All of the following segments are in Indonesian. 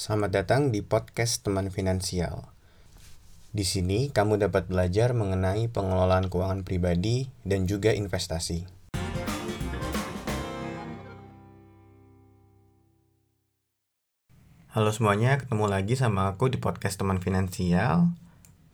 Selamat datang di podcast Teman Finansial. Di sini kamu dapat belajar mengenai pengelolaan keuangan pribadi dan juga investasi. Halo semuanya, ketemu lagi sama aku di podcast Teman Finansial.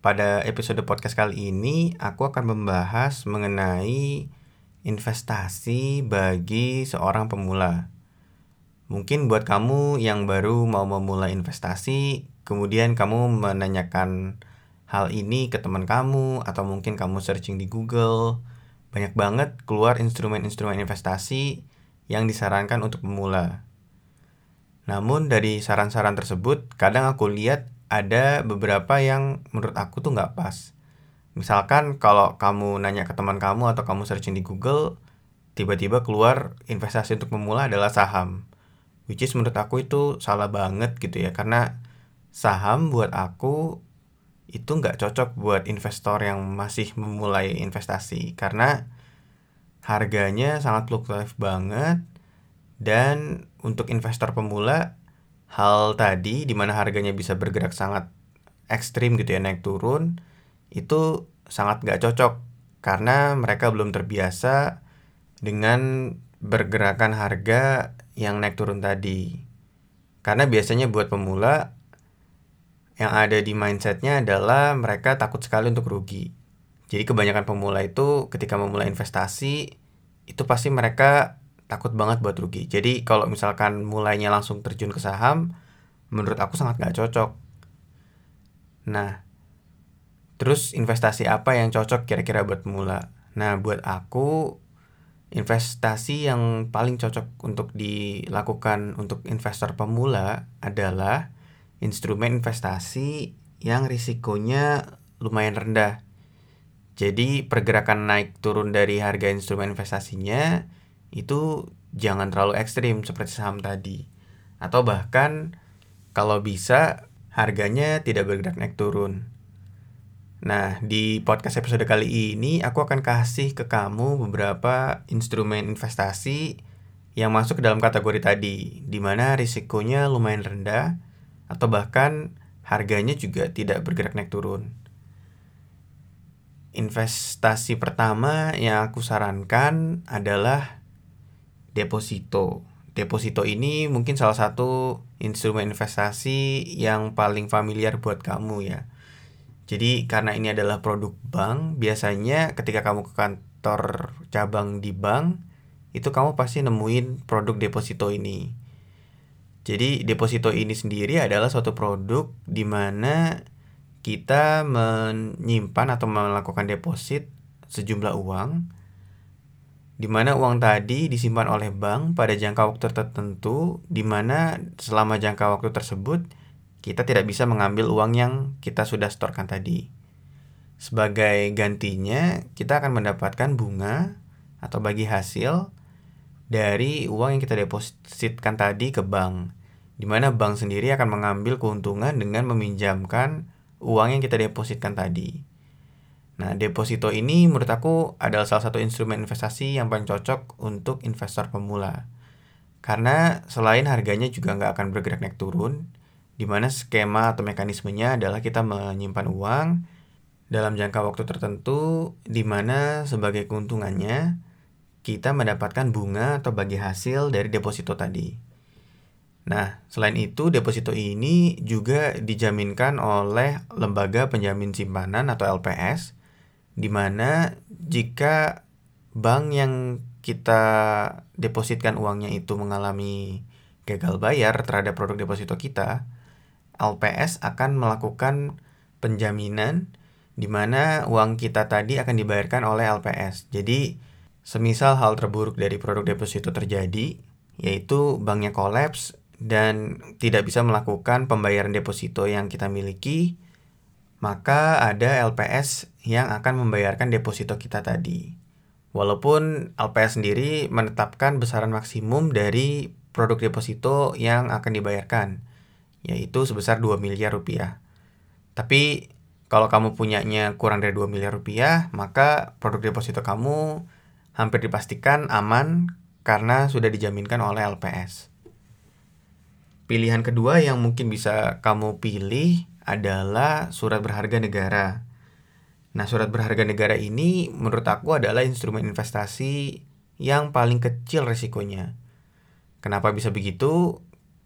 Pada episode podcast kali ini, aku akan membahas mengenai investasi bagi seorang pemula. Mungkin buat kamu yang baru mau memulai investasi, kemudian kamu menanyakan hal ini ke teman kamu atau mungkin kamu searching di Google, banyak banget keluar instrumen-instrumen investasi yang disarankan untuk pemula. Namun dari saran-saran tersebut, kadang aku lihat ada beberapa yang menurut aku tuh nggak pas. Misalkan kalau kamu nanya ke teman kamu atau kamu searching di Google, tiba-tiba keluar investasi untuk pemula adalah saham which is menurut aku itu salah banget gitu ya. Karena saham buat aku itu nggak cocok buat investor yang masih memulai investasi. Karena harganya sangat fluktuatif banget. Dan untuk investor pemula hal tadi di mana harganya bisa bergerak sangat ekstrim gitu ya naik turun itu sangat nggak cocok. Karena mereka belum terbiasa dengan bergerakan harga yang naik turun tadi. Karena biasanya buat pemula yang ada di mindsetnya adalah mereka takut sekali untuk rugi. Jadi kebanyakan pemula itu ketika memulai investasi itu pasti mereka takut banget buat rugi. Jadi kalau misalkan mulainya langsung terjun ke saham, menurut aku sangat gak cocok. Nah, terus investasi apa yang cocok kira-kira buat pemula? Nah, buat aku investasi yang paling cocok untuk dilakukan untuk investor pemula adalah instrumen investasi yang risikonya lumayan rendah. Jadi pergerakan naik turun dari harga instrumen investasinya itu jangan terlalu ekstrim seperti saham tadi. Atau bahkan kalau bisa harganya tidak bergerak naik turun. Nah, di podcast episode kali ini aku akan kasih ke kamu beberapa instrumen investasi yang masuk ke dalam kategori tadi, di mana risikonya lumayan rendah atau bahkan harganya juga tidak bergerak naik turun. Investasi pertama yang aku sarankan adalah deposito. Deposito ini mungkin salah satu instrumen investasi yang paling familiar buat kamu ya jadi karena ini adalah produk bank, biasanya ketika kamu ke kantor cabang di bank, itu kamu pasti nemuin produk deposito ini. Jadi deposito ini sendiri adalah suatu produk di mana kita menyimpan atau melakukan deposit sejumlah uang di mana uang tadi disimpan oleh bank pada jangka waktu tertentu di mana selama jangka waktu tersebut kita tidak bisa mengambil uang yang kita sudah setorkan tadi. Sebagai gantinya, kita akan mendapatkan bunga atau bagi hasil dari uang yang kita depositkan tadi ke bank, di mana bank sendiri akan mengambil keuntungan dengan meminjamkan uang yang kita depositkan tadi. Nah, deposito ini menurut aku adalah salah satu instrumen investasi yang paling cocok untuk investor pemula. Karena selain harganya juga nggak akan bergerak naik turun, di mana skema atau mekanismenya adalah kita menyimpan uang dalam jangka waktu tertentu di mana sebagai keuntungannya kita mendapatkan bunga atau bagi hasil dari deposito tadi. Nah, selain itu deposito ini juga dijaminkan oleh lembaga penjamin simpanan atau LPS di mana jika bank yang kita depositkan uangnya itu mengalami gagal bayar terhadap produk deposito kita, LPS akan melakukan penjaminan di mana uang kita tadi akan dibayarkan oleh LPS. Jadi, semisal hal terburuk dari produk deposito terjadi, yaitu banknya kolaps dan tidak bisa melakukan pembayaran deposito yang kita miliki, maka ada LPS yang akan membayarkan deposito kita tadi. Walaupun LPS sendiri menetapkan besaran maksimum dari produk deposito yang akan dibayarkan yaitu sebesar 2 miliar rupiah. Tapi kalau kamu punyanya kurang dari 2 miliar rupiah, maka produk deposito kamu hampir dipastikan aman karena sudah dijaminkan oleh LPS. pilihan kedua yang mungkin bisa kamu pilih adalah surat berharga negara. Nah, surat berharga negara ini menurut aku adalah instrumen investasi yang paling kecil resikonya. Kenapa bisa begitu?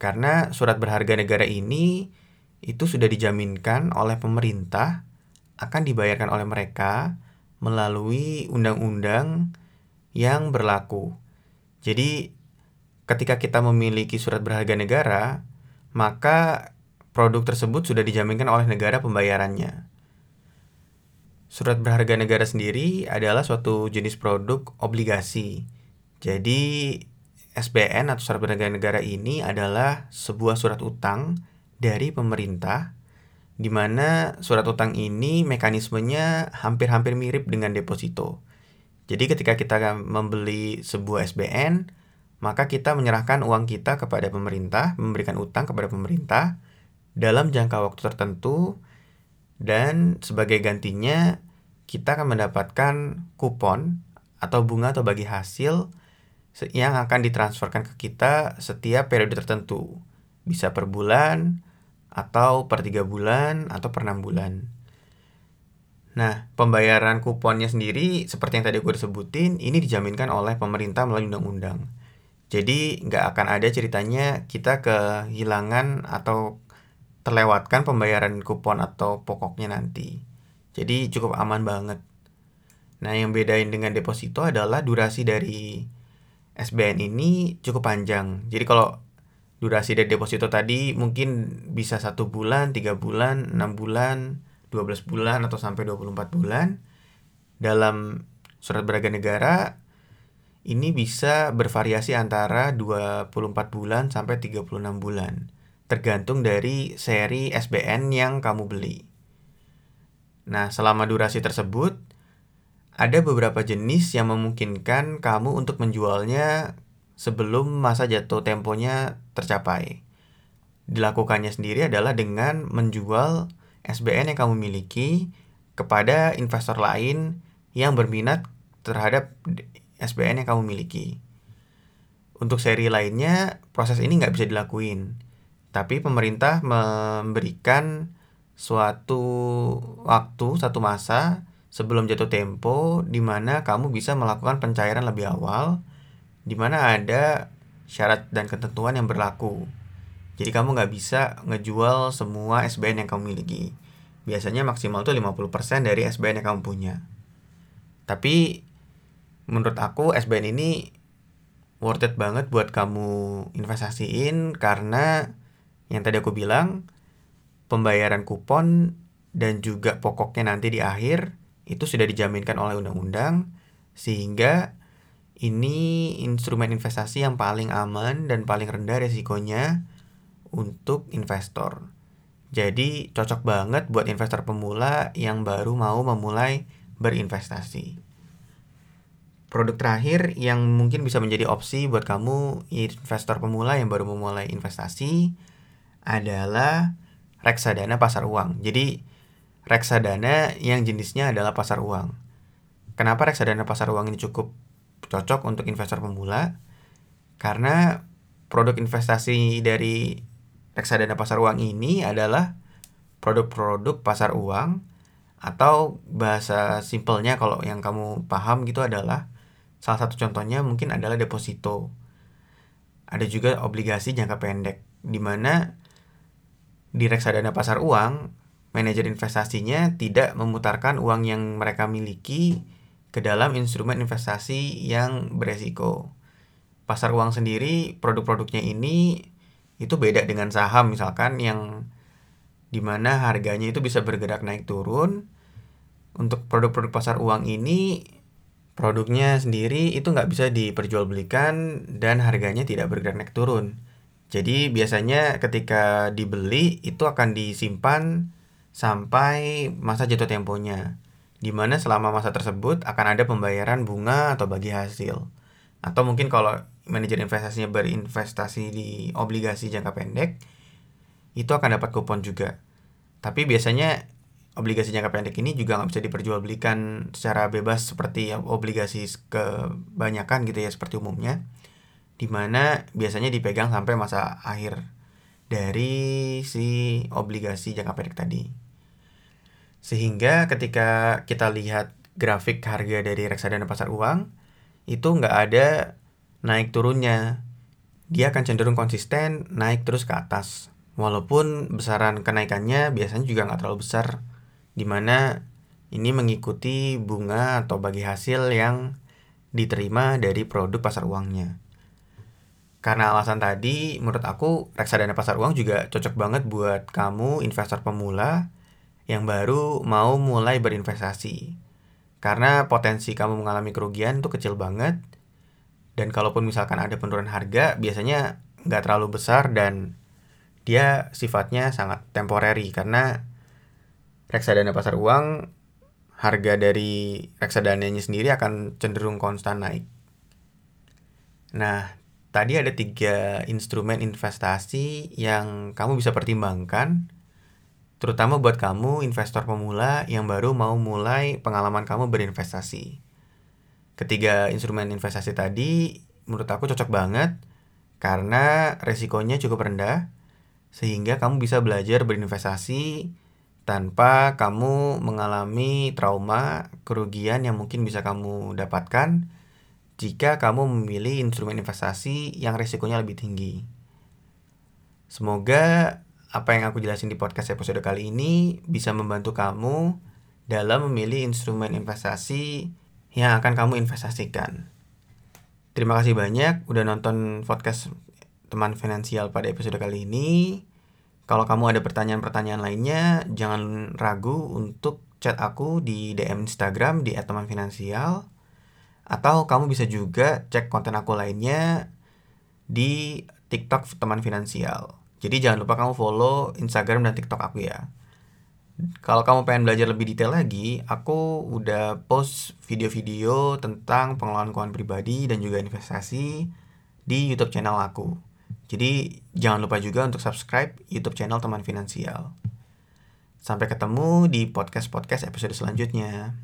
Karena surat berharga negara ini itu sudah dijaminkan oleh pemerintah akan dibayarkan oleh mereka melalui undang-undang yang berlaku. Jadi ketika kita memiliki surat berharga negara, maka produk tersebut sudah dijaminkan oleh negara pembayarannya. Surat berharga negara sendiri adalah suatu jenis produk obligasi. Jadi SBN atau surat berharga negara ini adalah sebuah surat utang dari pemerintah di mana surat utang ini mekanismenya hampir-hampir mirip dengan deposito. Jadi ketika kita membeli sebuah SBN, maka kita menyerahkan uang kita kepada pemerintah, memberikan utang kepada pemerintah dalam jangka waktu tertentu dan sebagai gantinya kita akan mendapatkan kupon atau bunga atau bagi hasil yang akan ditransferkan ke kita setiap periode tertentu. Bisa per bulan, atau per tiga bulan, atau per enam bulan. Nah, pembayaran kuponnya sendiri, seperti yang tadi gue sebutin, ini dijaminkan oleh pemerintah melalui undang-undang. Jadi nggak akan ada ceritanya kita kehilangan atau terlewatkan pembayaran kupon atau pokoknya nanti. Jadi cukup aman banget. Nah yang bedain dengan deposito adalah durasi dari SBN ini cukup panjang. Jadi kalau durasi dari deposito tadi mungkin bisa satu bulan, tiga bulan, enam bulan, 12 bulan atau sampai 24 bulan. Dalam surat berharga negara ini bisa bervariasi antara 24 bulan sampai 36 bulan, tergantung dari seri SBN yang kamu beli. Nah, selama durasi tersebut, ada beberapa jenis yang memungkinkan kamu untuk menjualnya sebelum masa jatuh temponya tercapai. Dilakukannya sendiri adalah dengan menjual SBN yang kamu miliki kepada investor lain yang berminat terhadap SBN yang kamu miliki. Untuk seri lainnya, proses ini nggak bisa dilakuin. Tapi pemerintah memberikan suatu waktu, satu masa sebelum jatuh tempo di mana kamu bisa melakukan pencairan lebih awal di mana ada syarat dan ketentuan yang berlaku. Jadi kamu nggak bisa ngejual semua SBN yang kamu miliki. Biasanya maksimal tuh 50% dari SBN yang kamu punya. Tapi menurut aku SBN ini worth it banget buat kamu investasiin karena yang tadi aku bilang pembayaran kupon dan juga pokoknya nanti di akhir itu sudah dijaminkan oleh undang-undang sehingga ini instrumen investasi yang paling aman dan paling rendah resikonya untuk investor. Jadi cocok banget buat investor pemula yang baru mau memulai berinvestasi. Produk terakhir yang mungkin bisa menjadi opsi buat kamu investor pemula yang baru memulai investasi adalah reksadana pasar uang. Jadi reksadana yang jenisnya adalah pasar uang. Kenapa reksadana pasar uang ini cukup cocok untuk investor pemula? Karena produk investasi dari reksadana pasar uang ini adalah produk-produk pasar uang atau bahasa simpelnya kalau yang kamu paham gitu adalah Salah satu contohnya mungkin adalah deposito. Ada juga obligasi jangka pendek, di mana di reksadana pasar uang, manajer investasinya tidak memutarkan uang yang mereka miliki ke dalam instrumen investasi yang beresiko. Pasar uang sendiri, produk-produknya ini itu beda dengan saham misalkan yang di mana harganya itu bisa bergerak naik turun. Untuk produk-produk pasar uang ini produknya sendiri itu nggak bisa diperjualbelikan dan harganya tidak bergerak naik turun. Jadi biasanya ketika dibeli itu akan disimpan sampai masa jatuh temponya. Di mana selama masa tersebut akan ada pembayaran bunga atau bagi hasil. Atau mungkin kalau manajer investasinya berinvestasi di obligasi jangka pendek, itu akan dapat kupon juga. Tapi biasanya obligasi jangka pendek ini juga nggak bisa diperjualbelikan secara bebas seperti obligasi kebanyakan gitu ya seperti umumnya di mana biasanya dipegang sampai masa akhir dari si obligasi jangka pendek tadi. Sehingga ketika kita lihat grafik harga dari reksadana pasar uang, itu nggak ada naik turunnya. Dia akan cenderung konsisten naik terus ke atas. Walaupun besaran kenaikannya biasanya juga nggak terlalu besar, di mana ini mengikuti bunga atau bagi hasil yang diterima dari produk pasar uangnya. Karena alasan tadi, menurut aku reksadana pasar uang juga cocok banget buat kamu investor pemula yang baru mau mulai berinvestasi. Karena potensi kamu mengalami kerugian itu kecil banget. Dan kalaupun misalkan ada penurunan harga, biasanya nggak terlalu besar dan dia sifatnya sangat temporary karena reksadana pasar uang harga dari reksadananya sendiri akan cenderung konstan naik. Nah, tadi ada tiga instrumen investasi yang kamu bisa pertimbangkan terutama buat kamu investor pemula yang baru mau mulai pengalaman kamu berinvestasi. Ketiga instrumen investasi tadi menurut aku cocok banget karena resikonya cukup rendah sehingga kamu bisa belajar berinvestasi tanpa kamu mengalami trauma, kerugian yang mungkin bisa kamu dapatkan jika kamu memilih instrumen investasi yang resikonya lebih tinggi. Semoga apa yang aku jelasin di podcast episode kali ini bisa membantu kamu dalam memilih instrumen investasi yang akan kamu investasikan. Terima kasih banyak udah nonton podcast teman finansial pada episode kali ini. Kalau kamu ada pertanyaan-pertanyaan lainnya, jangan ragu untuk chat aku di DM Instagram di @temanfinansial atau kamu bisa juga cek konten aku lainnya di TikTok teman finansial. Jadi jangan lupa kamu follow Instagram dan TikTok aku ya. Kalau kamu pengen belajar lebih detail lagi, aku udah post video-video tentang pengelolaan keuangan pribadi dan juga investasi di YouTube channel aku. Jadi jangan lupa juga untuk subscribe YouTube channel Teman Finansial. Sampai ketemu di podcast-podcast episode selanjutnya.